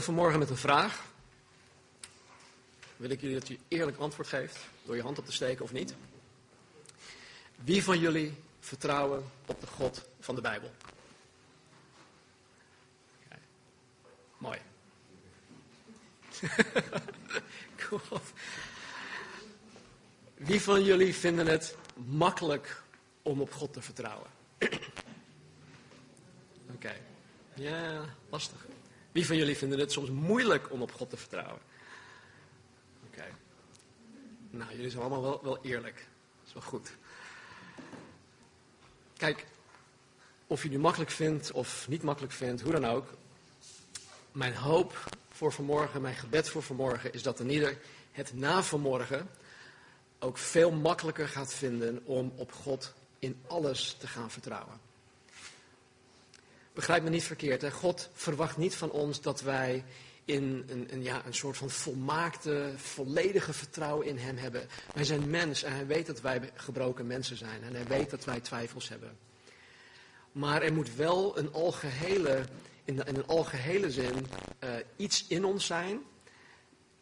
vanmorgen met een vraag. Wil ik jullie dat u eerlijk antwoord geeft, door je hand op te steken of niet. Wie van jullie vertrouwen op de God van de Bijbel? Mooi. cool. Wie van jullie vinden het makkelijk om op God te vertrouwen? Oké. Ja, lastig. Wie van jullie vinden het soms moeilijk om op God te vertrouwen? Oké. Nou, jullie zijn allemaal wel, wel eerlijk. Dat is wel goed. Kijk, of je nu makkelijk vindt of niet makkelijk vindt, hoe dan ook. Mijn hoop voor vanmorgen, mijn gebed voor vanmorgen is dat een het na vanmorgen ook veel makkelijker gaat vinden om op God in alles te gaan vertrouwen. Begrijp me niet verkeerd, hè? God verwacht niet van ons dat wij in een, een, ja, een soort van volmaakte, volledige vertrouwen in Hem hebben. Wij zijn mens en Hij weet dat wij gebroken mensen zijn en Hij weet dat wij twijfels hebben. Maar er moet wel een algehele, in, in een algehele zin uh, iets in ons zijn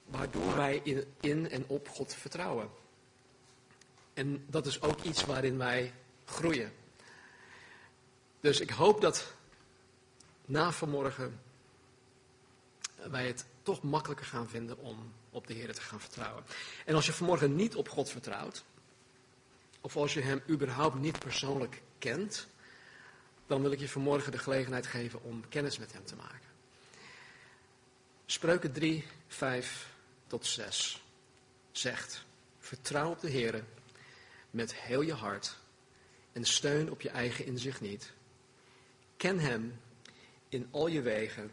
waardoor wij in, in en op God vertrouwen. En dat is ook iets waarin wij groeien. Dus ik hoop dat na vanmorgen wij het toch makkelijker gaan vinden om op de Heer te gaan vertrouwen. En als je vanmorgen niet op God vertrouwt, of als je Hem überhaupt niet persoonlijk kent, dan wil ik je vanmorgen de gelegenheid geven om kennis met Hem te maken. Spreuken 3, 5 tot 6 zegt, vertrouw op de Heer met heel je hart en steun op je eigen inzicht niet. Ken Hem in al je wegen,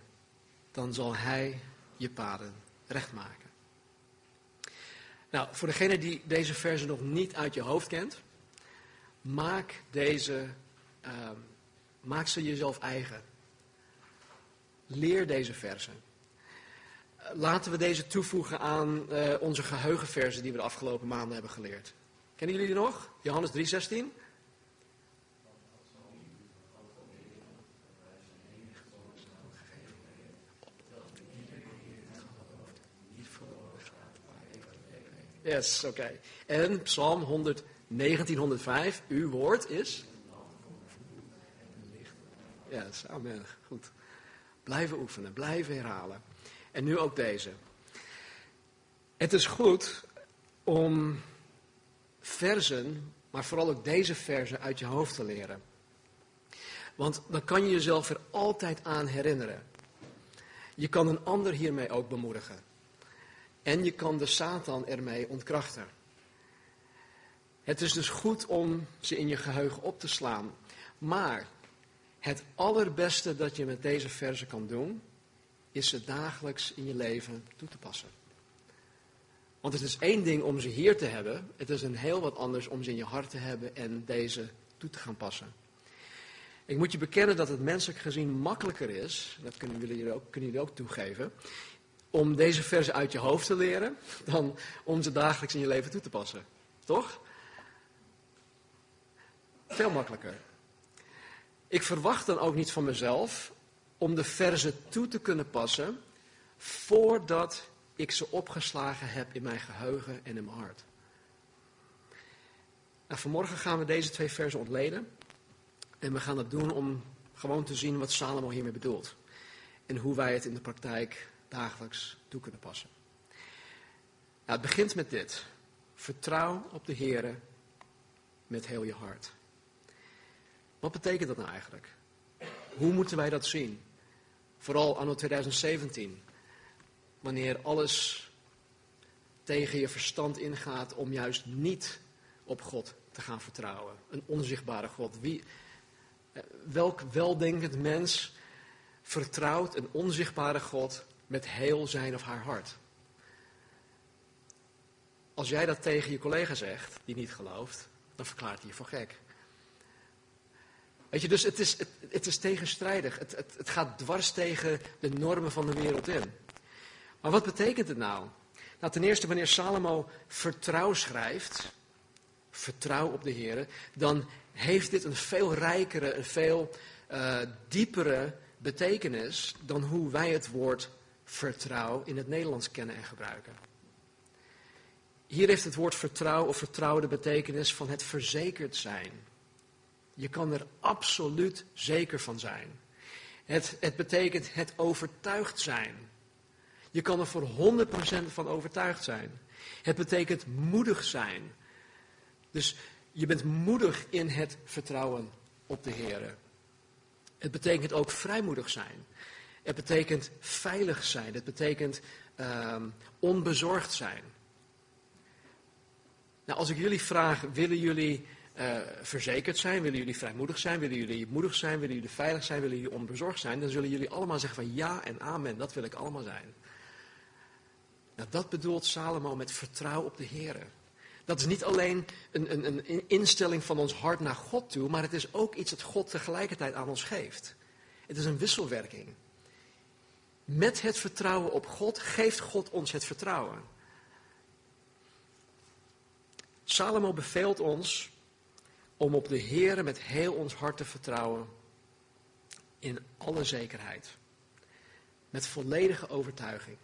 dan zal Hij je paden recht maken. Nou, voor degene die deze verse nog niet uit je hoofd kent, maak deze, uh, maak ze jezelf eigen. Leer deze versen. Laten we deze toevoegen aan uh, onze geheugenversen die we de afgelopen maanden hebben geleerd. Kennen jullie die nog? Johannes 3:16. Yes, oké. En Psalm 119, 105, uw woord is? Yes, amen. Goed. Blijven oefenen, blijven herhalen. En nu ook deze. Het is goed om versen, maar vooral ook deze versen uit je hoofd te leren. Want dan kan je jezelf er altijd aan herinneren. Je kan een ander hiermee ook bemoedigen. En je kan de Satan ermee ontkrachten. Het is dus goed om ze in je geheugen op te slaan. Maar het allerbeste dat je met deze versen kan doen, is ze dagelijks in je leven toe te passen. Want het is één ding om ze hier te hebben, het is een heel wat anders om ze in je hart te hebben en deze toe te gaan passen. Ik moet je bekennen dat het menselijk gezien makkelijker is, dat kunnen jullie ook, kunnen jullie ook toegeven, om deze versen uit je hoofd te leren dan om ze dagelijks in je leven toe te passen. Toch? Veel makkelijker. Ik verwacht dan ook niet van mezelf om de verzen toe te kunnen passen voordat ik ze opgeslagen heb in mijn geheugen en in mijn hart. Nou, vanmorgen gaan we deze twee versen ontleden. En we gaan dat doen om gewoon te zien wat Salomo hiermee bedoelt. En hoe wij het in de praktijk dagelijks toe kunnen passen. Nou, het begint met dit. Vertrouw op de Heer met heel je hart. Wat betekent dat nou eigenlijk? Hoe moeten wij dat zien? Vooral anno 2017. Wanneer alles tegen je verstand ingaat om juist niet op God te gaan vertrouwen. Een onzichtbare God. Wie, eh, welk weldenkend mens vertrouwt een onzichtbare God met heel zijn of haar hart. Als jij dat tegen je collega zegt, die niet gelooft, dan verklaart hij je voor gek. Weet je, dus het is, het, het is tegenstrijdig. Het, het, gaat dwars tegen de normen van de wereld in. Maar wat betekent het nou? Nou, ten eerste, wanneer Salomo vertrouw schrijft, vertrouw op de Heer, dan heeft dit een veel rijkere, een veel uh, diepere betekenis dan hoe wij het woord vertrouw in het Nederlands kennen en gebruiken. Hier heeft het woord vertrouw of vertrouwen de betekenis van het verzekerd zijn. Je kan er absoluut zeker van zijn. Het, het betekent het overtuigd zijn. Je kan er voor 100% van overtuigd zijn. Het betekent moedig zijn. Dus je bent moedig in het vertrouwen op de Heer. Het betekent ook vrijmoedig zijn. Het betekent veilig zijn. Het betekent ehm, onbezorgd zijn. Nou, als ik jullie vraag, willen jullie uh, verzekerd zijn? Willen jullie vrijmoedig zijn? Willen jullie moedig zijn? Willen jullie veilig zijn? Willen jullie onbezorgd zijn? Dan zullen jullie allemaal zeggen van ja en amen, dat wil ik allemaal zijn. Nou, dat bedoelt Salomo met vertrouwen op de Heer. Dat is niet alleen een, een, een instelling van ons hart naar God toe, maar het is ook iets dat God tegelijkertijd aan ons geeft. Het is een wisselwerking. Met het vertrouwen op God geeft God ons het vertrouwen. Salomo beveelt ons om op de Heer met heel ons hart te vertrouwen in alle zekerheid. Met volledige overtuiging.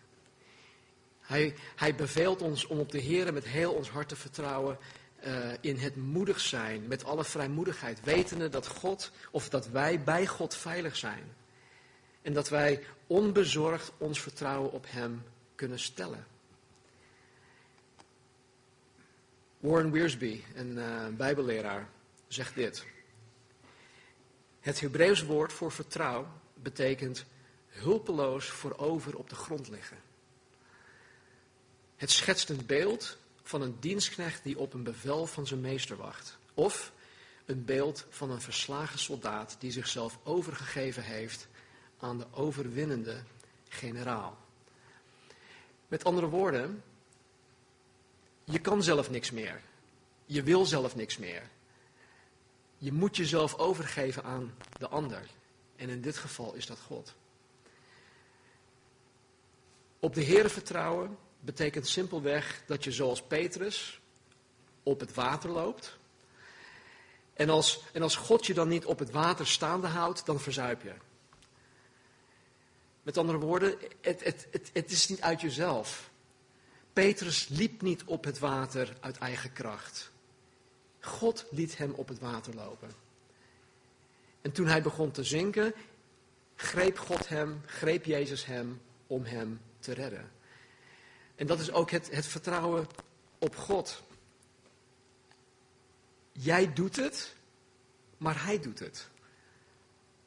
Hij, hij beveelt ons om op de Heer met heel ons hart te vertrouwen uh, in het moedig zijn, met alle vrijmoedigheid, wetende dat God of dat wij bij God veilig zijn. En dat wij onbezorgd ons vertrouwen op Hem kunnen stellen. Warren Wiersbe, een uh, bijbelleraar, zegt dit. Het Hebreeuws woord voor vertrouw betekent hulpeloos voorover op de grond liggen. Het schetst een beeld van een dienstknecht die op een bevel van zijn meester wacht. Of een beeld van een verslagen soldaat die zichzelf overgegeven heeft aan de overwinnende generaal. Met andere woorden, je kan zelf niks meer. Je wil zelf niks meer. Je moet jezelf overgeven aan de ander. En in dit geval is dat God. Op de Heer vertrouwen betekent simpelweg dat je zoals Petrus op het water loopt. En als, en als God je dan niet op het water staande houdt, dan verzuip je. Met andere woorden, het, het, het, is niet uit jezelf. Petrus liep niet op het water uit eigen kracht. God liet hem op het water lopen. En toen hij begon te zinken, greep God hem, greep Jezus hem om hem te redden. En dat is ook het, het vertrouwen op God. Jij doet het, maar hij doet het.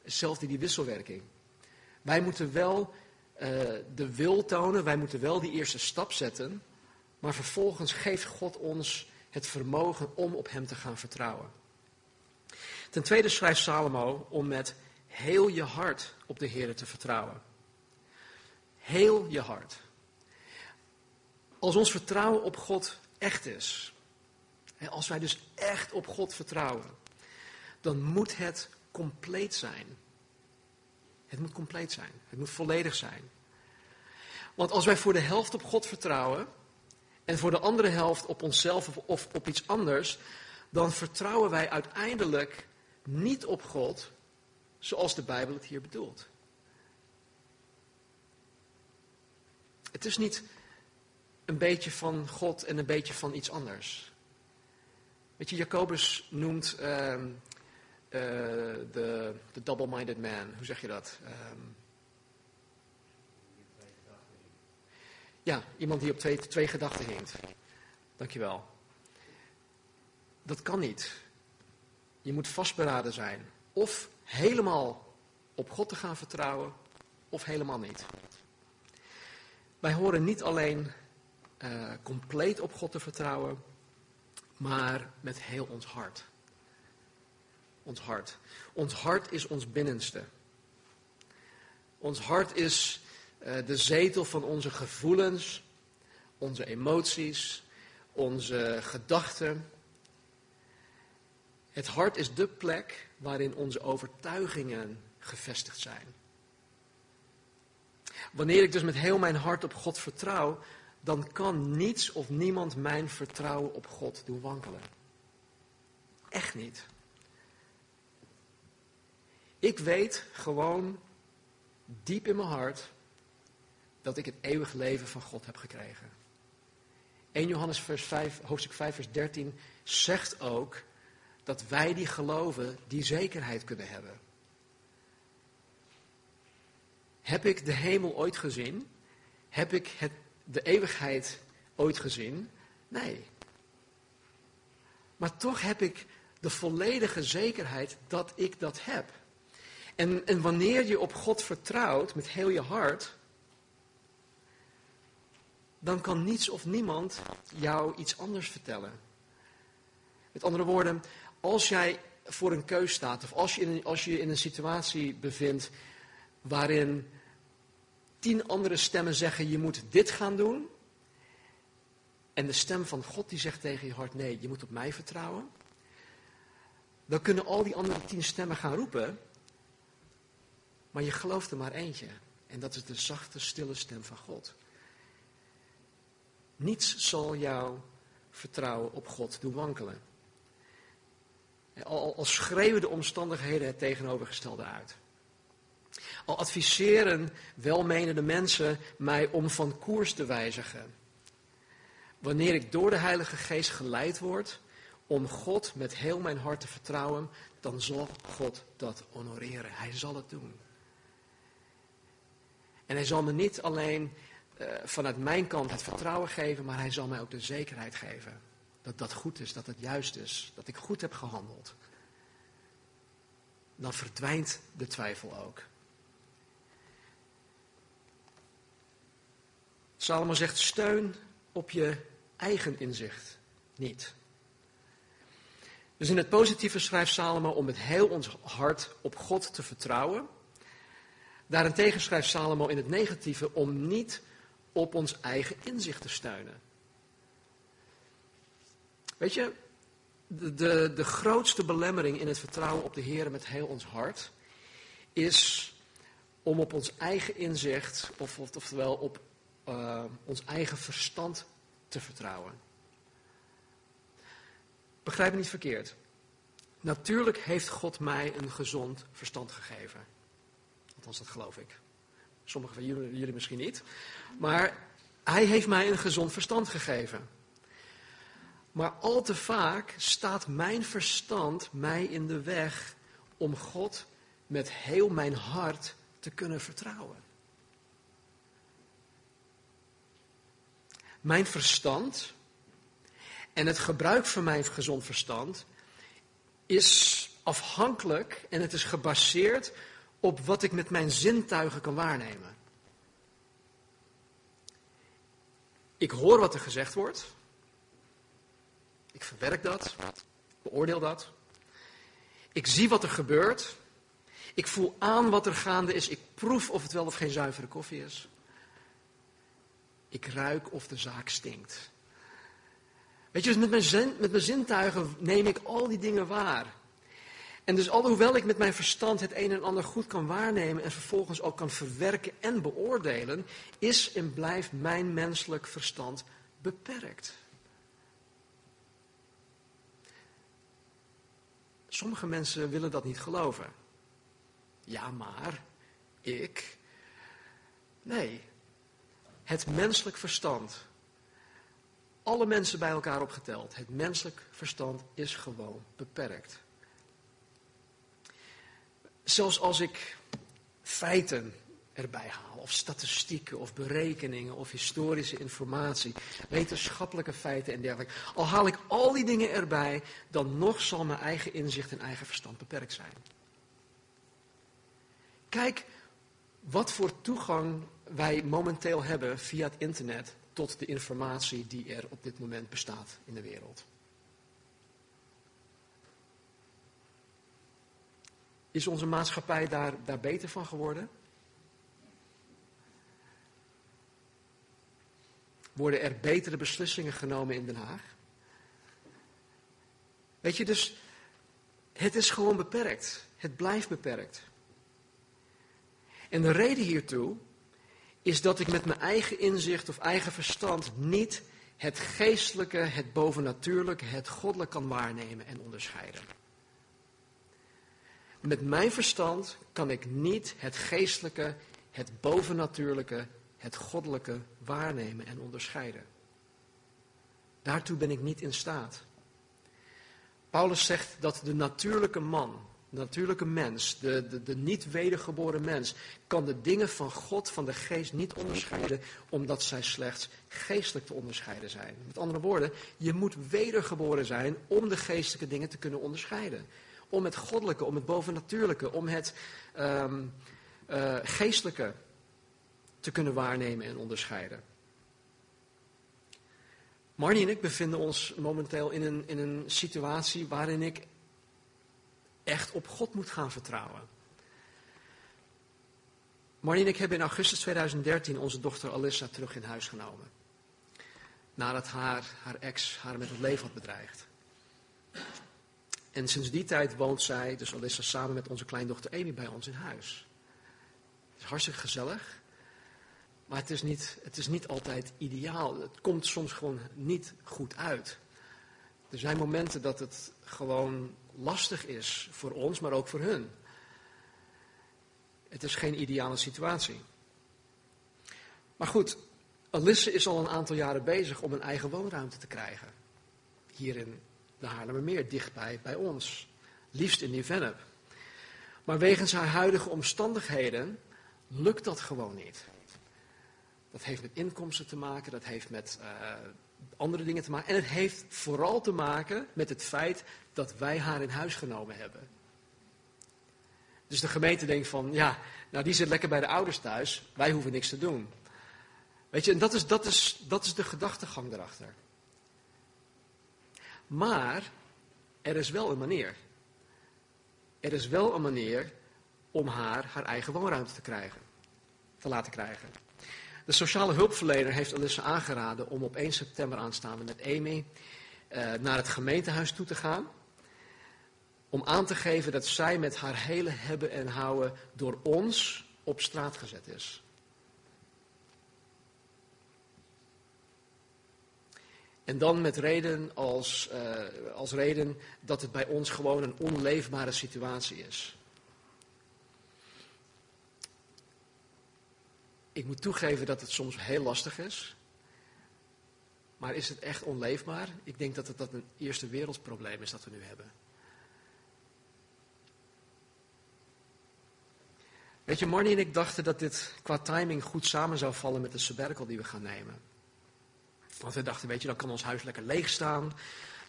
Hetzelfde die wisselwerking. Wij moeten wel uh, de wil tonen, wij moeten wel die eerste stap zetten, maar vervolgens geeft God ons het vermogen om op Hem te gaan vertrouwen. Ten tweede schrijft Salomo om met heel je hart op de Heer te vertrouwen. Heel je hart. Als ons vertrouwen op God echt is, als wij dus echt op God vertrouwen, dan moet het compleet zijn. Het moet compleet zijn. Het moet volledig zijn. Want als wij voor de helft op God vertrouwen en voor de andere helft op onszelf of, op iets anders, dan vertrouwen wij uiteindelijk niet op God zoals de Bijbel het hier bedoelt. Het is niet een beetje van God en een beetje van iets anders. Weet je, Jacobus noemt uh, de double-minded man. Hoe zeg je dat? Um, ja, iemand die op twee, twee gedachten hinkt. Dankjewel. Dat kan niet. Je moet vastberaden zijn. Of helemaal op God te gaan vertrouwen, of helemaal niet. Wij horen niet alleen uh, compleet op God te vertrouwen, maar met heel ons hart. Ons hart. Ons hart is ons binnenste. Ons hart is uh, de zetel van onze gevoelens, onze emoties, onze gedachten. Het hart is de plek waarin onze overtuigingen gevestigd zijn. Wanneer ik dus met heel mijn hart op God vertrouw, dan kan niets of niemand mijn vertrouwen op God doen wankelen. Echt niet. Ik weet gewoon diep in mijn hart dat ik het eeuwig leven van God heb gekregen. 1 Johannes vers 5, hoofdstuk 5 vers 13 zegt ook dat wij die geloven die zekerheid kunnen hebben. Heb ik de hemel ooit gezien? Heb ik het, de eeuwigheid ooit gezien? Nee. Maar toch heb ik de volledige zekerheid dat ik dat heb. En, en wanneer je op God vertrouwt met heel je hart, dan kan niets of niemand jou iets anders vertellen. Met andere woorden, als jij voor een keus staat, of als je in als je in een situatie bevindt waarin tien andere stemmen zeggen je moet dit gaan doen, en de stem van God die zegt tegen je hart nee, je moet op mij vertrouwen, dan kunnen al die andere tien stemmen gaan roepen, maar je gelooft er maar eentje. En dat is de zachte, stille stem van God. Niets zal jouw vertrouwen op God doen wankelen. Al, al schreeuwen de omstandigheden het tegenovergestelde uit. Al adviseren welmenende mensen mij om van koers te wijzigen. Wanneer ik door de Heilige Geest geleid word om God met heel mijn hart te vertrouwen, dan zal God dat honoreren. Hij zal het doen. En hij zal me niet alleen uh, vanuit mijn kant het vertrouwen geven, maar hij zal mij ook de zekerheid geven. Dat dat goed is, dat het juist is, dat ik goed heb gehandeld. Dan verdwijnt de twijfel ook. Salomo zegt: steun op je eigen inzicht niet. Dus in het positieve schrijft Salomo om met heel ons hart op God te vertrouwen. Daarentegen schrijft Salomo in het negatieve om niet op ons eigen inzicht te steunen. Weet je, de, de, de grootste belemmering in het vertrouwen op de Heer met heel ons hart is om op ons eigen inzicht, of, of, oftewel op uh, ons eigen verstand te vertrouwen. Begrijp me niet verkeerd. Natuurlijk heeft God mij een gezond verstand gegeven. Althans, dat geloof ik. Sommigen van jullie, jullie misschien niet. Maar hij heeft mij een gezond verstand gegeven. Maar al te vaak staat mijn verstand mij in de weg om God met heel mijn hart te kunnen vertrouwen. Mijn verstand en het gebruik van mijn gezond verstand is afhankelijk en het is gebaseerd op wat ik met mijn zintuigen kan waarnemen. Ik hoor wat er gezegd wordt. Ik verwerk dat. Beoordeel dat. Ik zie wat er gebeurt. Ik voel aan wat er gaande is. Ik proef of het wel of geen zuivere koffie is. Ik ruik of de zaak stinkt. Weet je, dus met mijn, met mijn zintuigen neem ik al die dingen waar. En dus alhoewel ik met mijn verstand het een en ander goed kan waarnemen en vervolgens ook kan verwerken en beoordelen, is en blijft mijn menselijk verstand beperkt. Sommige mensen willen dat niet geloven. Ja, maar ik. Nee, het menselijk verstand. Alle mensen bij elkaar opgeteld. Het menselijk verstand is gewoon beperkt. Zelfs als ik feiten erbij haal, of statistieken, of berekeningen, of historische informatie, wetenschappelijke feiten en dergelijke. Al haal ik al die dingen erbij, dan nog zal mijn eigen inzicht en eigen verstand beperkt zijn. Kijk wat voor toegang wij momenteel hebben via het internet tot de informatie die er op dit moment bestaat in de wereld. Is onze maatschappij daar, daar beter van geworden? Worden er betere beslissingen genomen in Den Haag? Weet je, dus het is gewoon beperkt. Het blijft beperkt. En de reden hiertoe is dat ik met mijn eigen inzicht of eigen verstand niet het geestelijke, het bovennatuurlijke, het goddelijke kan waarnemen en onderscheiden. Met mijn verstand kan ik niet het geestelijke, het bovennatuurlijke, het goddelijke waarnemen en onderscheiden. Daartoe ben ik niet in staat. Paulus zegt dat de natuurlijke man, de natuurlijke mens, de, de, de niet wedergeboren mens, kan de dingen van God, van de geest niet onderscheiden, omdat zij slechts geestelijk te onderscheiden zijn. Met andere woorden, je moet wedergeboren zijn om de geestelijke dingen te kunnen onderscheiden. Om het goddelijke, om het bovennatuurlijke, om het um, uh, geestelijke te kunnen waarnemen en onderscheiden. Marnie en ik bevinden ons momenteel in een, in een situatie waarin ik echt op God moet gaan vertrouwen. Marnie en ik hebben in augustus 2013 onze dochter Alissa terug in huis genomen. Nadat haar, haar ex haar met het leven had bedreigd. En sinds die tijd woont zij, dus Alissa, samen met onze kleindochter Amy bij ons in huis. Het is hartstikke gezellig. Maar het is, niet, het is niet altijd ideaal. Het komt soms gewoon niet goed uit. Er zijn momenten dat het gewoon lastig is voor ons, maar ook voor hun. Het is geen ideale situatie. Maar goed, Alisse is al een aantal jaren bezig om een eigen woonruimte te krijgen. Hier in de Haarlemmermeer, dichtbij bij ons. Liefst in Nieuw-Vennep. Maar wegens haar huidige omstandigheden lukt dat gewoon niet. Dat heeft met inkomsten te maken, dat heeft met uh, andere dingen te maken. En het heeft vooral te maken met het feit dat wij haar in huis genomen hebben. Dus de gemeente denkt van, ja, nou die zit lekker bij de ouders thuis, wij hoeven niks te doen. Weet je, en dat is, dat is, dat is de gedachtegang erachter. Maar er is wel een manier. Er is wel een manier om haar haar eigen woonruimte te krijgen. Te laten krijgen. De sociale hulpverlener heeft Alissa aangeraden om op 1 september aanstaande met Amy uh, naar het gemeentehuis toe te gaan. Om aan te geven dat zij met haar hele hebben en houden door ons op straat gezet is. En dan met reden als, uh, als reden dat het bij ons gewoon een onleefbare situatie is. Ik moet toegeven dat het soms heel lastig is. Maar is het echt onleefbaar? Ik denk dat het dat een eerste wereldprobleem is dat we nu hebben. Weet je, Marnie en ik dachten dat dit qua timing goed samen zou vallen met de sabbatical die we gaan nemen. Want we dachten, weet je, dan kan ons huis lekker leeg staan.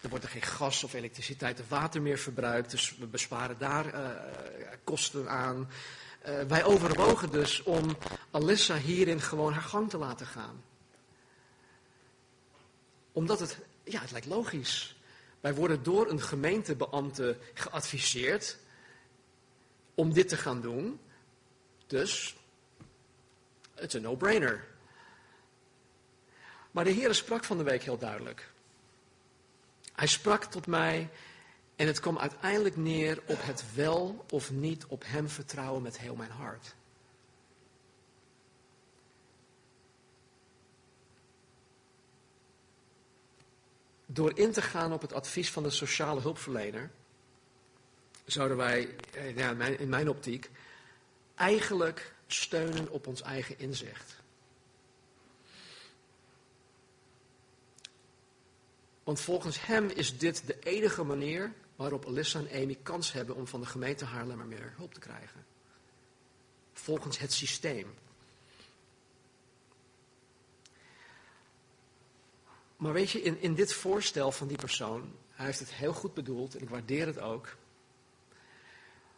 Er wordt er geen gas of elektriciteit of water meer verbruikt. Dus we besparen daar uh, kosten aan. Uh, wij overwogen dus om Alissa hierin gewoon haar gang te laten gaan. Omdat het, ja, het lijkt logisch. Wij worden door een gemeentebeambte geadviseerd om dit te gaan doen. Dus, het is een no-brainer. Maar de Heer sprak van de week heel duidelijk. Hij sprak tot mij en het kwam uiteindelijk neer op het wel of niet op Hem vertrouwen met heel mijn hart. Door in te gaan op het advies van de sociale hulpverlener, zouden wij, eh, in mijn optiek, eigenlijk steunen op ons eigen inzicht. Want volgens hem is dit de enige manier waarop Alissa en Amy kans hebben om van de gemeente Haarlemmer meer hulp te krijgen. Volgens het systeem. Maar weet je, in, in dit voorstel van die persoon, hij heeft het heel goed bedoeld en ik waardeer het ook.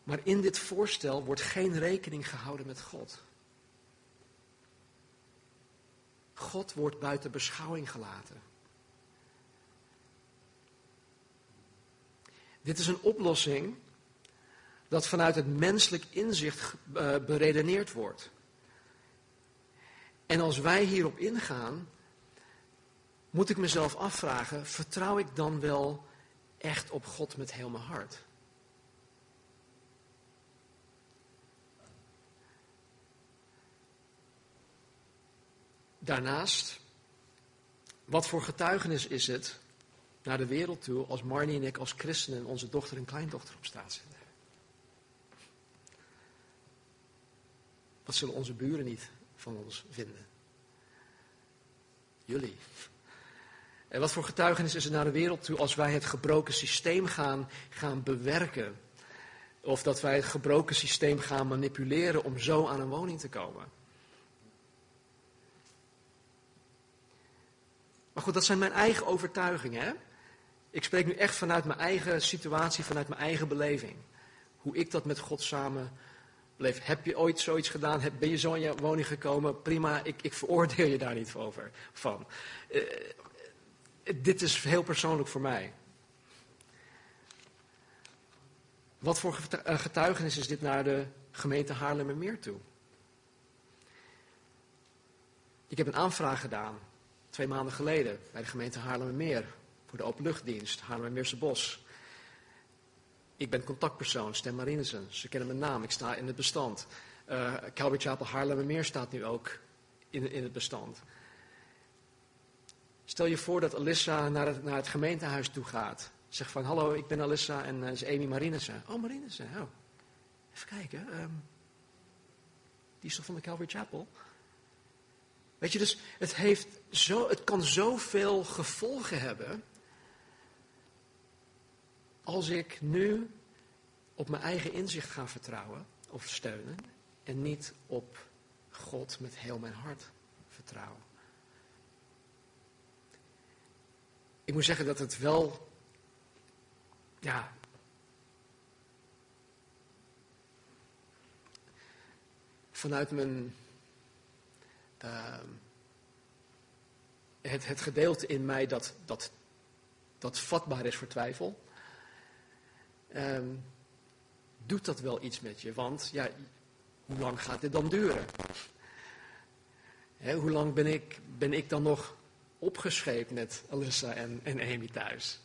Maar in dit voorstel wordt geen rekening gehouden met God. God wordt buiten beschouwing gelaten. Dit is een oplossing dat vanuit het menselijk inzicht uh, beredeneerd wordt. En als wij hierop ingaan, moet ik mezelf afvragen, vertrouw ik dan wel echt op God met heel mijn hart? Daarnaast, wat voor getuigenis is het naar de wereld toe als Marnie en ik als christenen onze dochter en kleindochter op straat zetten? Wat zullen onze buren niet van ons vinden? Jullie. En wat voor getuigenis is er naar de wereld toe als wij het gebroken systeem gaan, gaan bewerken? Of dat wij het gebroken systeem gaan manipuleren om zo aan een woning te komen? Maar goed, dat zijn mijn eigen overtuigingen. Hè? Ik spreek nu echt vanuit mijn eigen situatie, vanuit mijn eigen beleving. Hoe ik dat met God samen beleef. Heb je ooit zoiets gedaan? Ben je zo in je woning gekomen? Prima, ik, ik veroordeel je daar niet over, van. Uh, dit is heel persoonlijk voor mij. Wat voor eh, getuigenis is dit naar de gemeente Haarlemmermeer toe? Ik heb een aanvraag gedaan, twee maanden geleden, bij de gemeente Haarlemmermeer, voor de openluchtdienst, Haarlemmermeerse Bos. Ik ben contactpersoon, Stem Marinesen. Ze kennen mijn naam, ik sta in het bestand. Uh, Calvary Chapel Haarlemmermeer staat nu ook in, in het bestand. Stel je voor dat Alissa naar het, naar het gemeentehuis toe gaat. Zegt van, hallo, ik ben Alissa en uh, is Amy Marinissen. Oh, Marinissen, oh. Even kijken. Um, die is toch van de Calvary Chapel? Weet je, dus het, heeft zo, het kan zoveel gevolgen hebben. Als ik nu op mijn eigen inzicht ga vertrouwen of steunen. En niet op God met heel mijn hart vertrouwen. ik moet zeggen dat het wel, ja, vanuit mijn, uh, het, het gedeelte in mij dat, dat, dat vatbaar is voor twijfel, uh, doet dat wel iets met je. Want ja, hoe lang gaat dit dan duren? hoe lang ben ik, ben ik dan nog opgescheept met Alyssa en, en Amy thuis?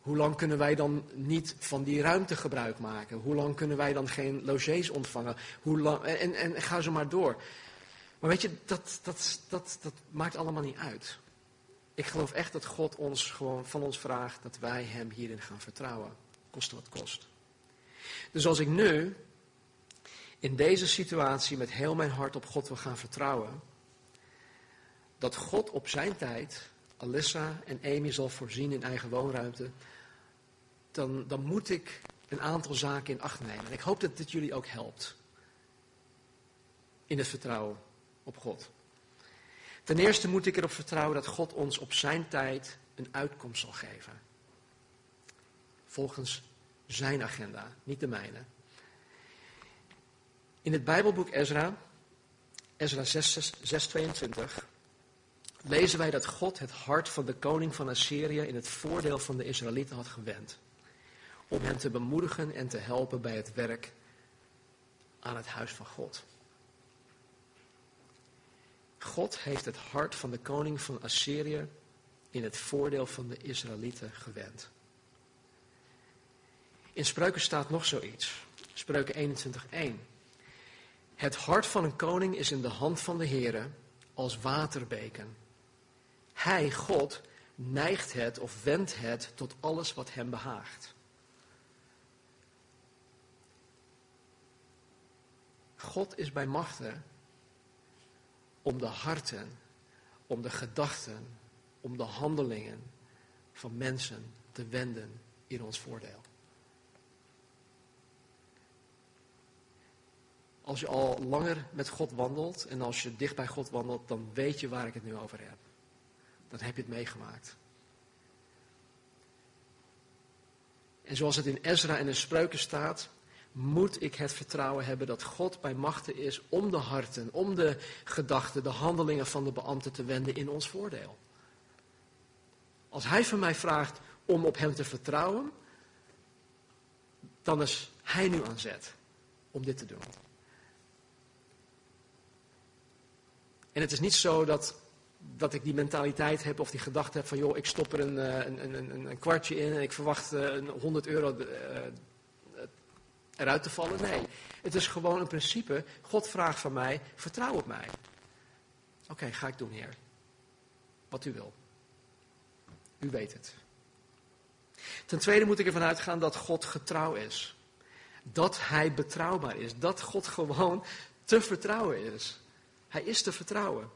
Hoe lang kunnen wij dan niet van die ruimte gebruik maken? Hoe lang kunnen wij dan geen logies ontvangen? Hoe lang, en, en ga zo maar door. Maar weet je, dat, dat, dat, dat maakt allemaal niet uit. Ik geloof echt dat God ons gewoon van ons vraagt dat wij Hem hierin gaan vertrouwen. Koste wat kost. Dus als ik nu in deze situatie met heel mijn hart op God wil gaan vertrouwen, dat God op zijn tijd Alissa en Amy zal voorzien in eigen woonruimte, dan, dan moet ik een aantal zaken in acht nemen. En ik hoop dat dit jullie ook helpt in het vertrouwen op God. Ten eerste moet ik erop vertrouwen dat God ons op zijn tijd een uitkomst zal geven. Volgens zijn agenda, niet de mijne. In het Bijbelboek Ezra, Ezra 6, 6, 22, lezen wij dat God het hart van de koning van Assyrië in het voordeel van de Israëlieten had gewend. Om hen te bemoedigen en te helpen bij het werk aan het huis van God. God heeft het hart van de koning van Assyrië in het voordeel van de Israëlieten gewend. In Spreuken staat nog zoiets. Spreuken 21:1. Het hart van een koning is in de hand van de Heere als waterbeken hij, God, neigt het of wendt het tot alles wat hem behaagt. God is bij machten om de harten, om de gedachten, om de handelingen van mensen te wenden in ons voordeel. Als je al langer met God wandelt en als je dicht bij God wandelt, dan weet je waar ik het nu over heb dan heb je het meegemaakt. En zoals het in Ezra en in Spreuken staat, moet ik het vertrouwen hebben dat God bij machten is om de harten, om de gedachten, de handelingen van de beambten te wenden in ons voordeel. Als hij van mij vraagt om op hem te vertrouwen, dan is hij nu aan zet om dit te doen. En het is niet zo dat dat ik die mentaliteit heb of die gedachte heb van joh, ik stop er een, eh, een, een, een kwartje in en ik verwacht eh, een 100 euro eh, eruit te vallen. Nee, het is gewoon een principe. God vraagt van mij, vertrouw op mij. Oké, ga ik doen, Heer. Wat u wil. U weet het. Ten tweede moet ik ervan uitgaan dat God getrouw is. Dat Hij betrouwbaar is. Dat God gewoon te vertrouwen is. Hij is te vertrouwen.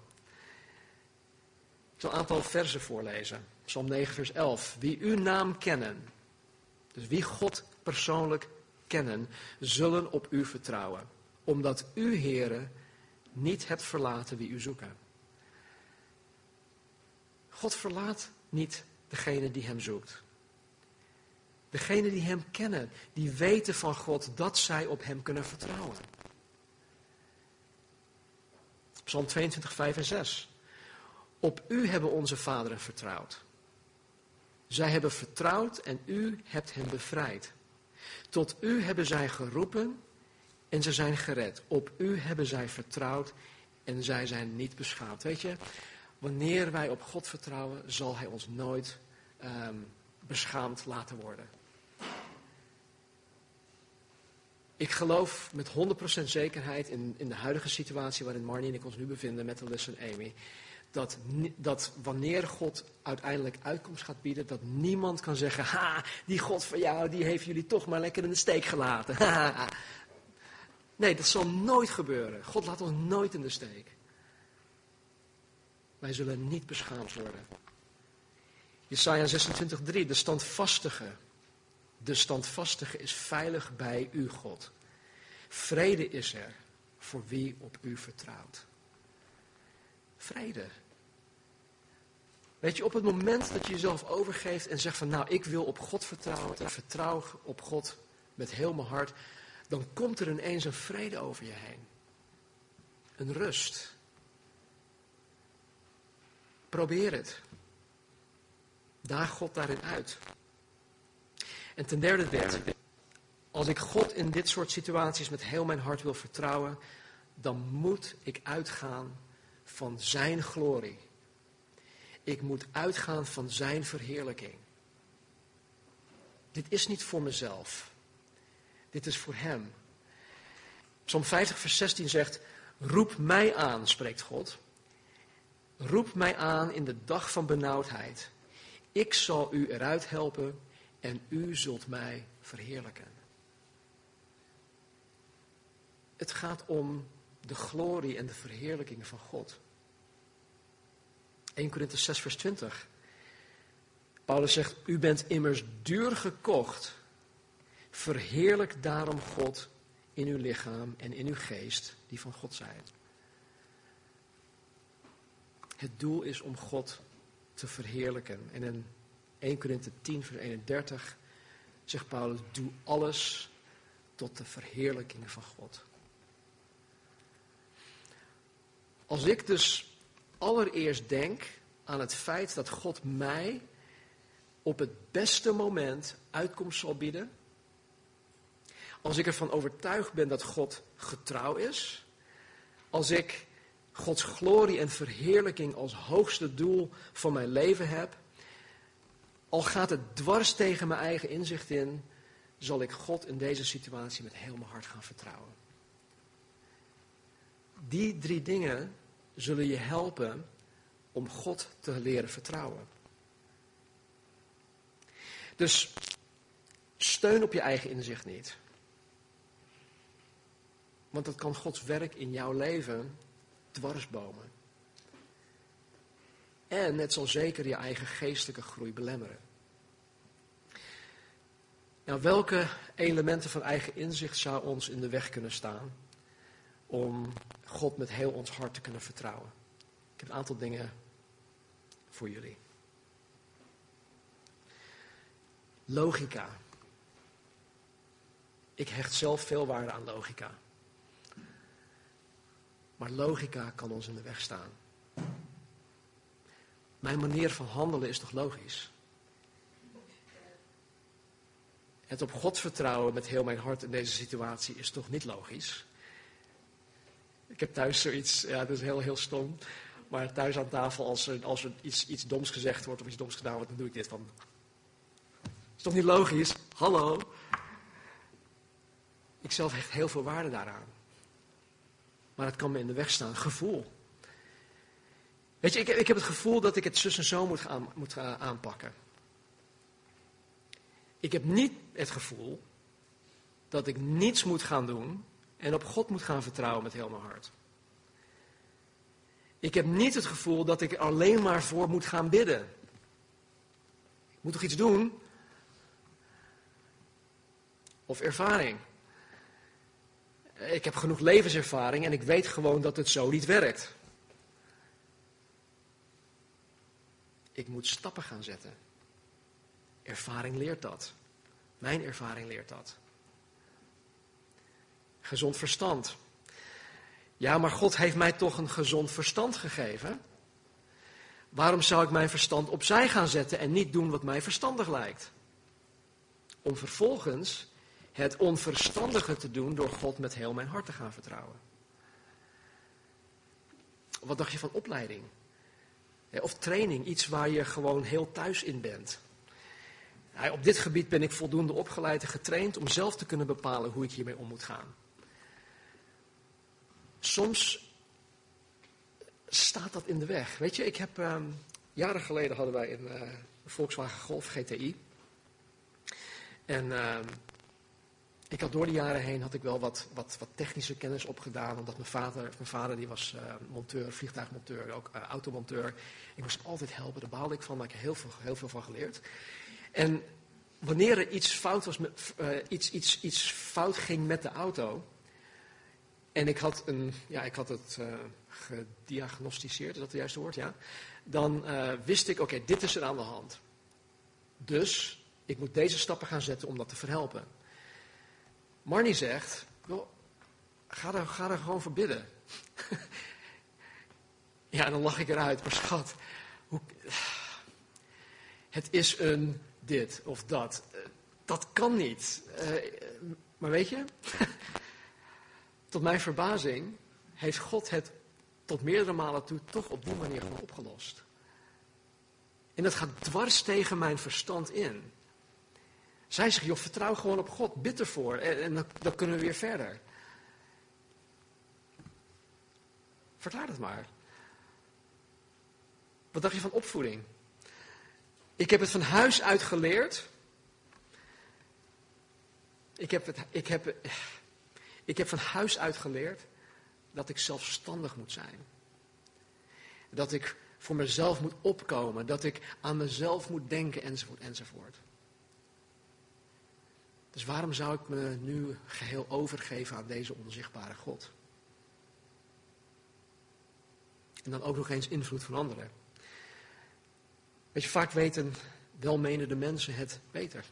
Ik zal een aantal versen voorlezen. Psalm 9, vers 11. Wie uw naam kennen, dus wie God persoonlijk kennen, zullen op u vertrouwen. Omdat u, heren, niet hebt verlaten wie u zoeken. God verlaat niet degene die hem zoekt. Degene die hem kennen, die weten van God dat zij op hem kunnen vertrouwen. Psalm 22, 5 en 6. Op u hebben onze vaderen vertrouwd. Zij hebben vertrouwd en u hebt hen bevrijd. Tot u hebben zij geroepen en ze zijn gered. Op u hebben zij vertrouwd en zij zijn niet beschaamd. Weet je, wanneer wij op God vertrouwen, zal Hij ons nooit um, beschaamd laten worden. Ik geloof met 100% zekerheid in, in de huidige situatie waarin Marnie en ik ons nu bevinden met Alyssa en Amy. Dat, dat wanneer God uiteindelijk uitkomst gaat bieden, dat niemand kan zeggen, ha, die God van jou, die heeft jullie toch maar lekker in de steek gelaten. nee, dat zal nooit gebeuren. God laat ons nooit in de steek. Wij zullen niet beschaamd worden. Jesaja 26:3, de standvastige. De standvastige is veilig bij u, God. Vrede is er voor wie op u vertrouwt. Vrede. Weet je, op het moment dat je jezelf overgeeft en zegt van nou, ik wil op God vertrouwen, en vertrouw op God met heel mijn hart, dan komt er ineens een vrede over je heen. Een rust. Probeer het. Daag God daarin uit. En ten derde dit. Als ik God in dit soort situaties met heel mijn hart wil vertrouwen, dan moet ik uitgaan van Zijn glorie. Ik moet uitgaan van Zijn verheerlijking. Dit is niet voor mezelf. Dit is voor Hem. Psalm 50, vers 16 zegt: Roep mij aan, spreekt God. Roep mij aan in de dag van benauwdheid. Ik zal u eruit helpen en u zult mij verheerlijken. Het gaat om de glorie en de verheerlijking van God. 1 Korinthe 6, vers 20. Paulus zegt, u bent immers duur gekocht. Verheerlijk daarom God in uw lichaam en in uw geest, die van God zijn. Het doel is om God te verheerlijken. En in 1 Korinthe 10, vers 31 zegt Paulus, doe alles tot de verheerlijking van God. Als ik dus allereerst denk aan het feit dat God mij op het beste moment uitkomst zal bieden. Als ik ervan overtuigd ben dat God getrouw is. Als ik Gods glorie en verheerlijking als hoogste doel van mijn leven heb. Al gaat het dwars tegen mijn eigen inzicht in, zal ik God in deze situatie met heel mijn hart gaan vertrouwen. Die drie dingen zullen je helpen om God te leren vertrouwen. Dus steun op je eigen inzicht niet. Want dat kan Gods werk in jouw leven dwarsbomen. En het zal zeker je eigen geestelijke groei belemmeren. Nou, welke elementen van eigen inzicht zou ons in de weg kunnen staan om God met heel ons hart te kunnen vertrouwen? Ik heb een aantal dingen voor jullie. Logica. Ik hecht zelf veel waarde aan logica. Maar logica kan ons in de weg staan. Mijn manier van handelen is toch logisch? Het op God vertrouwen met heel mijn hart in deze situatie is toch niet logisch? Ik heb thuis zoiets, ja, dat is heel, heel stom. Maar thuis aan tafel, als er, als er iets, iets doms gezegd wordt of iets doms gedaan wordt, dan doe ik dit van. Is toch niet logisch? Hallo? Ik zelf hecht heel veel waarde daaraan. Maar het kan me in de weg staan. Gevoel. Weet je, ik, ik heb het gevoel dat ik het zus en zo moet, gaan, moet aanpakken. Ik heb niet het gevoel dat ik niets moet gaan doen en op God moet gaan vertrouwen met heel mijn hart. Ik heb niet het gevoel dat ik alleen maar voor moet gaan bidden. Ik moet toch iets doen? Of ervaring. Ik heb genoeg levenservaring en ik weet gewoon dat het zo niet werkt. Ik moet stappen gaan zetten. Ervaring leert dat. Mijn ervaring leert dat. Gezond verstand. Ja, maar God heeft mij toch een gezond verstand gegeven. Waarom zou ik mijn verstand opzij gaan zetten en niet doen wat mij verstandig lijkt? Om vervolgens het onverstandige te doen door God met heel mijn hart te gaan vertrouwen. Wat dacht je van opleiding? Of training, iets waar je gewoon heel thuis in bent. Op dit gebied ben ik voldoende opgeleid en getraind om zelf te kunnen bepalen hoe ik hiermee om moet gaan. Soms staat dat in de weg. Weet je, ik heb ehm, jaren geleden hadden wij een, uh, Volkswagen Golf GTI. En ehm, ik had door de jaren heen had ik wel wat, wat, wat technische kennis opgedaan. Omdat mijn vader, mijn vader die was uh, monteur, vliegtuigmonteur, ook uh, automonteur. Ik moest altijd helpen, daar baalde ik van, maar ik heel veel, heel veel van geleerd. En wanneer er iets fout, was met, iets, iets, iets fout ging met de auto. En ik had, een, ja, ik had het gediagnosticeerd, is dat het juiste woord? Ja. Dan wist ik, oké, dit is er aan de hand. Dus ik moet deze stappen gaan zetten om dat te verhelpen. Marnie zegt, ga, er, ga gewoon voor bidden. ja, dan lach ik eruit, maar schat, hoe, het is een dit of dat. Dat kan niet. Maar weet je, tot mijn verbazing heeft God het tot meerdere malen toe toch op die manier gewoon opgelost. En dat gaat dwars tegen mijn verstand in. Zij zegt, joh, vertrouw gewoon op God, bid ervoor en, dan, dan, kunnen we weer verder. Verklaar het maar. Wat dacht je van opvoeding? Ik heb het van huis uit geleerd. Ik heb, het, ik, heb, ik heb van huis uit geleerd dat ik zelfstandig moet zijn. Dat ik voor mezelf moet opkomen, dat ik aan mezelf moet denken, enzovoort, enzovoort. Dus waarom zou ik me nu geheel overgeven aan deze onzichtbare God? En dan ook nog eens invloed van anderen. Weet je, vaak weten welmenende mensen het beter.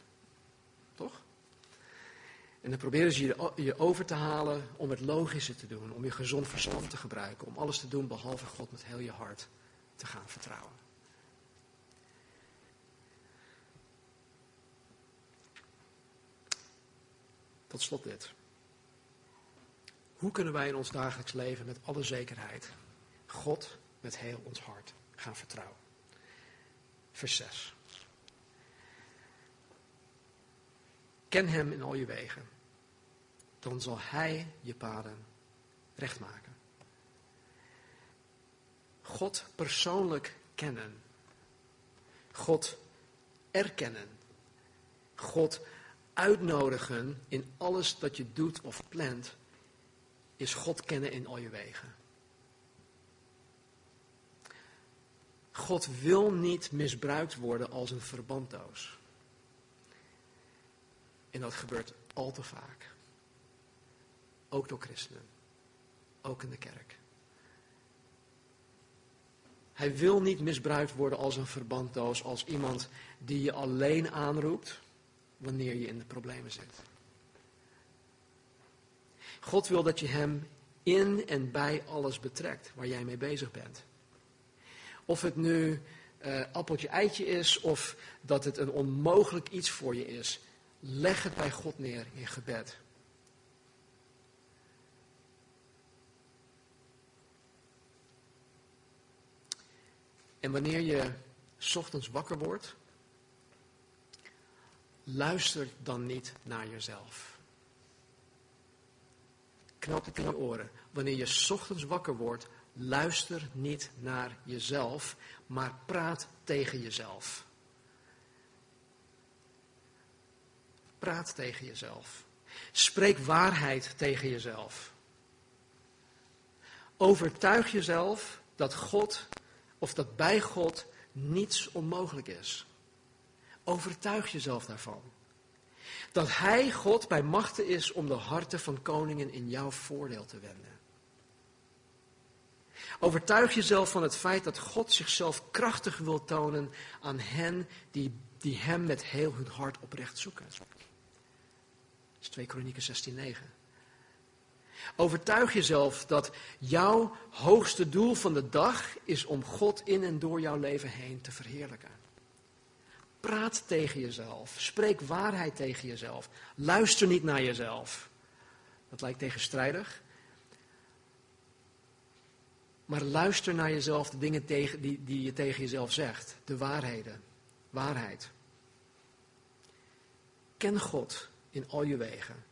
En dan proberen ze je over te halen om het logische te doen, om je gezond verstand te gebruiken, om alles te doen behalve God met heel je hart te gaan vertrouwen. Tot slot dit. Hoe kunnen wij in ons dagelijks leven met alle zekerheid God met heel ons hart gaan vertrouwen? Vers 6. Ken Hem in al je wegen, dan zal Hij je paden recht maken. God persoonlijk kennen. God erkennen. God uitnodigen in alles dat je doet of plant, is God kennen in al je wegen. God wil niet misbruikt worden als een verbanddoos. En dat gebeurt al te vaak. Ook door christenen. Ook in de kerk. Hij wil niet misbruikt worden als een verbanddoos, als iemand die je alleen aanroept wanneer je in de problemen zit. God wil dat je Hem in en bij alles betrekt waar jij mee bezig bent. Of het nu uh, appeltje eitje is of dat het een onmogelijk iets voor je is. Leg het bij God neer in gebed. En wanneer je ochtends wakker wordt, luister dan niet naar jezelf. Knap het in je oren. Wanneer je ochtends wakker wordt, luister niet naar jezelf, maar praat tegen jezelf. Praat tegen jezelf. Spreek waarheid tegen jezelf. Overtuig jezelf dat God, of dat bij God niets onmogelijk is. Overtuig jezelf daarvan. Dat Hij, God, bij machten is om de harten van koningen in jouw voordeel te wenden. Overtuig jezelf van het feit dat God zichzelf krachtig wil tonen aan hen die, die Hem met heel hun hart oprecht zoeken. Dat is 2 Kronieken 16, 9. Overtuig jezelf dat jouw hoogste doel van de dag is om God in en door jouw leven heen te verheerlijken. Praat tegen jezelf. Spreek waarheid tegen jezelf. Luister niet naar jezelf. Dat lijkt tegenstrijdig. Maar luister naar jezelf, de dingen tegen, die, die je tegen jezelf zegt. De waarheden. Waarheid. Ken God in al je wegen.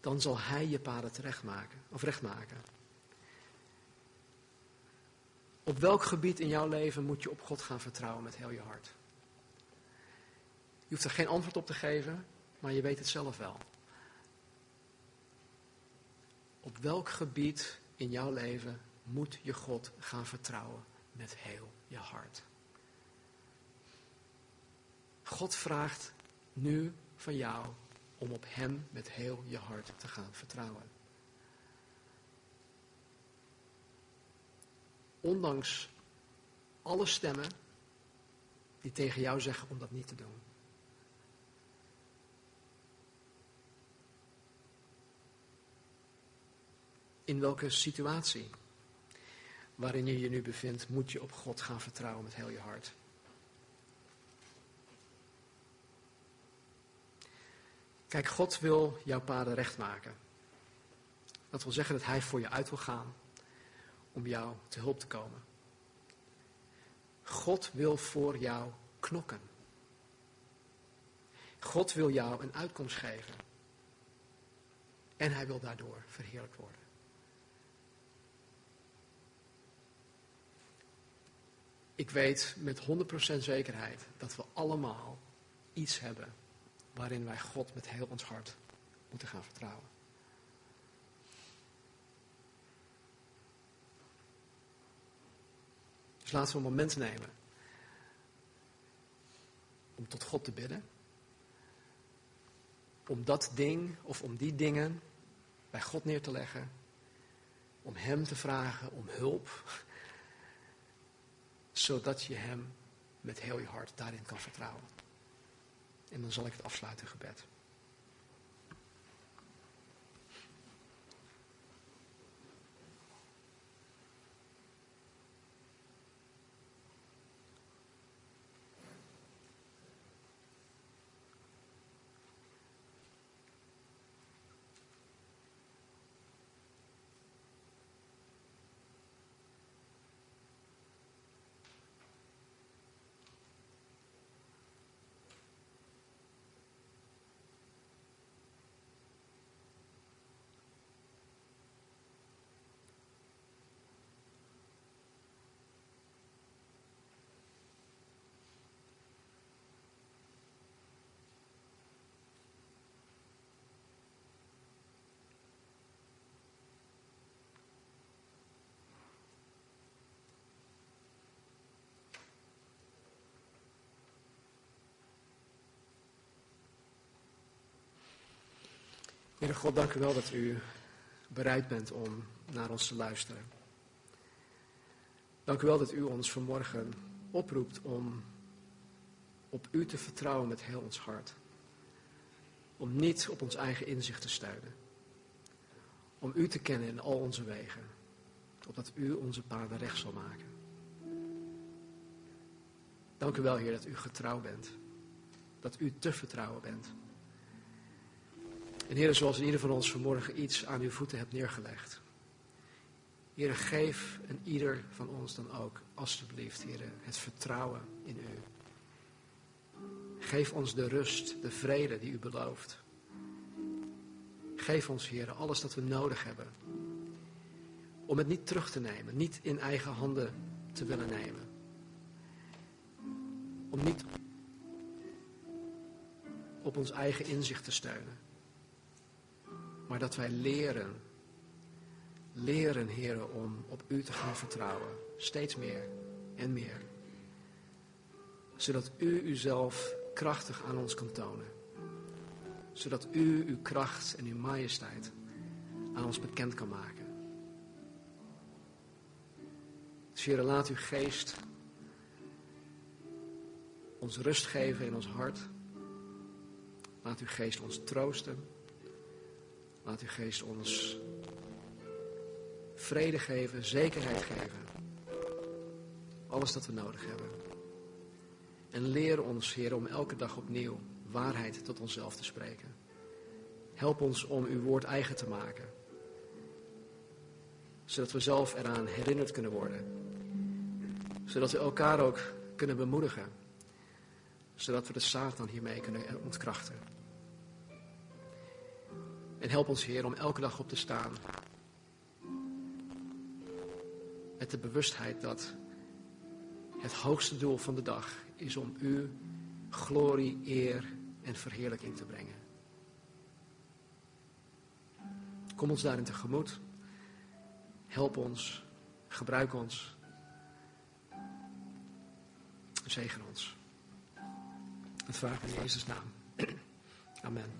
Dan zal Hij je paden terecht maken, of recht maken. Op welk gebied in jouw leven moet je op God gaan vertrouwen met heel je hart? Je hoeft er geen antwoord op te geven, maar je weet het zelf wel. Op welk gebied in jouw leven moet je God gaan vertrouwen met heel je hart? God vraagt nu van jou om op Hem met heel je hart te gaan vertrouwen. Ondanks alle stemmen die tegen jou zeggen om dat niet te doen. In welke situatie waarin je je nu bevindt, moet je op God gaan vertrouwen met heel je hart. Kijk, God wil jouw paden recht maken. Dat wil zeggen dat Hij voor je uit wil gaan om jou te hulp te komen. God wil voor jou knokken. God wil jou een uitkomst geven. En hij wil daardoor verheerlijk worden. Ik weet met 100% zekerheid dat we allemaal iets hebben waarin wij God met heel ons hart moeten gaan vertrouwen. Dus laten we een moment nemen om tot God te bidden. Om dat ding of om die dingen bij God neer te leggen. Om Hem te vragen om hulp zodat je Hem met heel je hart daarin kan vertrouwen. En dan zal ik het afsluiten gebed. Heere God, dank u wel dat u bereid bent om naar ons te luisteren. Dank u wel dat u ons vanmorgen oproept om op u te vertrouwen met heel ons hart. Om niet op ons eigen inzicht te steunen. Om u te kennen in al onze wegen. Opdat u onze paden recht zal maken. Dank u wel, Heer, dat u getrouw bent. Dat u te vertrouwen bent. En Heer, zoals ieder van ons vanmorgen iets aan uw voeten hebt neergelegd. Heer, geef en ieder van ons dan ook, alstublieft, Heer, het vertrouwen in u. Geef ons de rust, de vrede die u belooft. Geef ons, Heer, alles dat we nodig hebben. Om het niet terug te nemen, niet in eigen handen te willen nemen. Om niet op ons eigen inzicht te steunen maar dat wij leren leren, heren, om op u te gaan vertrouwen. Steeds meer en meer. Zodat u uzelf krachtig aan ons kan tonen. Zodat u uw kracht en uw majesteit aan ons bekend kan maken. Dus laat uw geest ons rust geven in ons hart. Laat uw geest ons troosten. Laat uw geest ons vrede geven, zekerheid geven. Alles dat we nodig hebben. En leer ons, Heer, om elke dag opnieuw waarheid tot onszelf te spreken. Help ons om uw woord eigen te maken. Zodat we zelf eraan herinnerd kunnen worden. Zodat we elkaar ook kunnen bemoedigen. Zodat we de Satan hiermee kunnen ontkrachten. En help ons, Heer, om elke dag op te staan. Met de bewustheid dat het hoogste doel van de dag is om u glorie, eer en verheerlijking te brengen. Kom ons daarin tegemoet. Help ons. Gebruik ons. Zegen ons. Het vraag in Jezus' naam. Amen.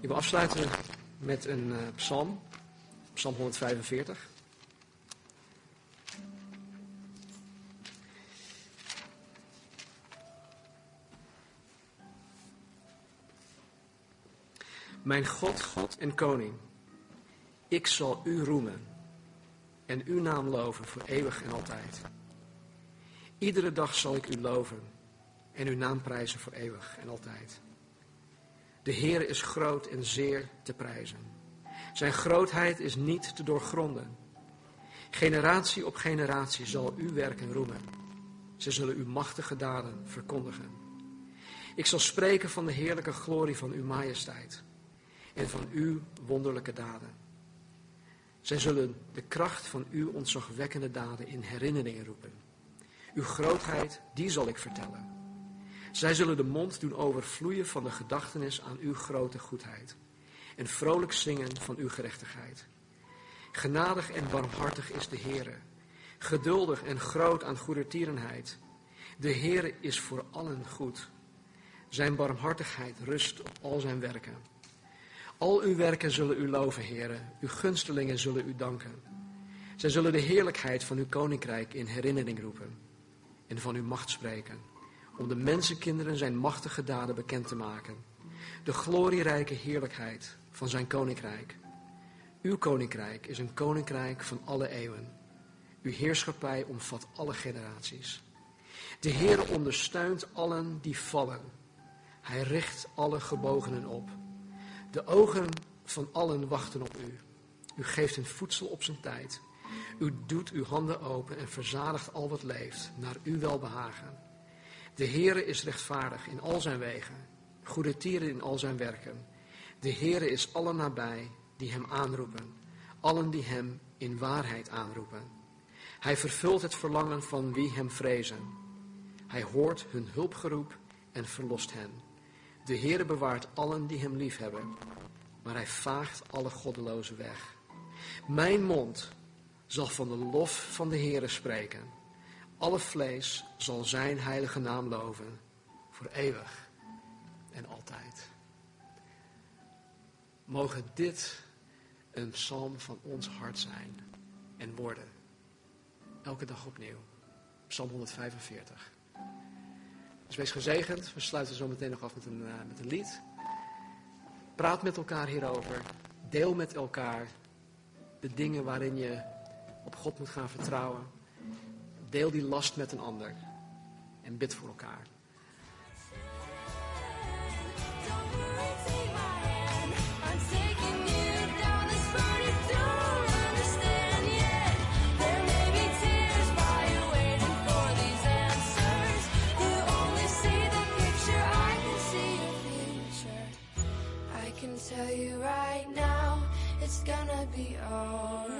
Ik wil afsluiten met een uh, psalm. Psalm 145. Mijn God, God en Koning, ik zal u roemen en uw naam loven voor eeuwig en altijd. Iedere dag zal ik u loven en uw naam prijzen voor eeuwig en altijd. De Heer is groot en zeer te prijzen. Zijn grootheid is niet te doorgronden. Generatie op generatie zal uw werken roemen. Ze zullen uw machtige daden verkondigen. Ik zal spreken van de heerlijke glorie van uw majesteit en van uw wonderlijke daden. Zij zullen de kracht van uw ontzagwekkende daden in herinnering roepen. Uw grootheid, die zal ik vertellen. Zij zullen de mond doen overvloeien van de gedachtenis aan uw grote goedheid en vrolijk zingen van uw gerechtigheid. Genadig en barmhartig is de Heere, geduldig en groot aan goedertierenheid. De Heere is voor allen goed. Zijn barmhartigheid rust op al zijn werken. Al uw werken zullen u loven, Heere. Uw gunstelingen zullen u danken. Zij zullen de heerlijkheid van uw koninkrijk in herinnering roepen en van uw macht spreken, om de mensenkinderen zijn machtige daden bekend te maken. De glorierijke heerlijkheid van zijn koninkrijk. Uw koninkrijk is een koninkrijk van alle eeuwen. Uw heerschappij omvat alle generaties. De Heer ondersteunt allen die vallen. Hij richt alle gebogenen op. De ogen van allen wachten op u. U geeft hun voedsel op zijn tijd. U doet uw handen open en verzadigt al wat leeft, naar uw welbehagen. De Heere is rechtvaardig in al zijn wegen, goede tieren in al zijn werken. De Heere is allen nabij die hem aanroepen, allen die hem in waarheid aanroepen. Hij vervult het verlangen van wie hem vrezen. Hij hoort hun hulpgeroep en verlost hen. De Heere bewaart allen die hem liefhebben, maar hij vaagt alle goddelozen weg. Mijn mond zal van de lof van de Heere spreken. Alle vlees zal zijn heilige naam loven, voor eeuwig en altijd. Mogen dit een psalm van ons hart zijn en worden. Elke dag opnieuw. Psalm 145. Dus wees gezegend. We sluiten zo meteen nog af met een, uh, met een lied. Praat met elkaar hierover. Deel met elkaar de dingen waarin je op God moet gaan vertrouwen. Deel die last met een ander. En bid voor elkaar. tell you right now, it's gonna be alright.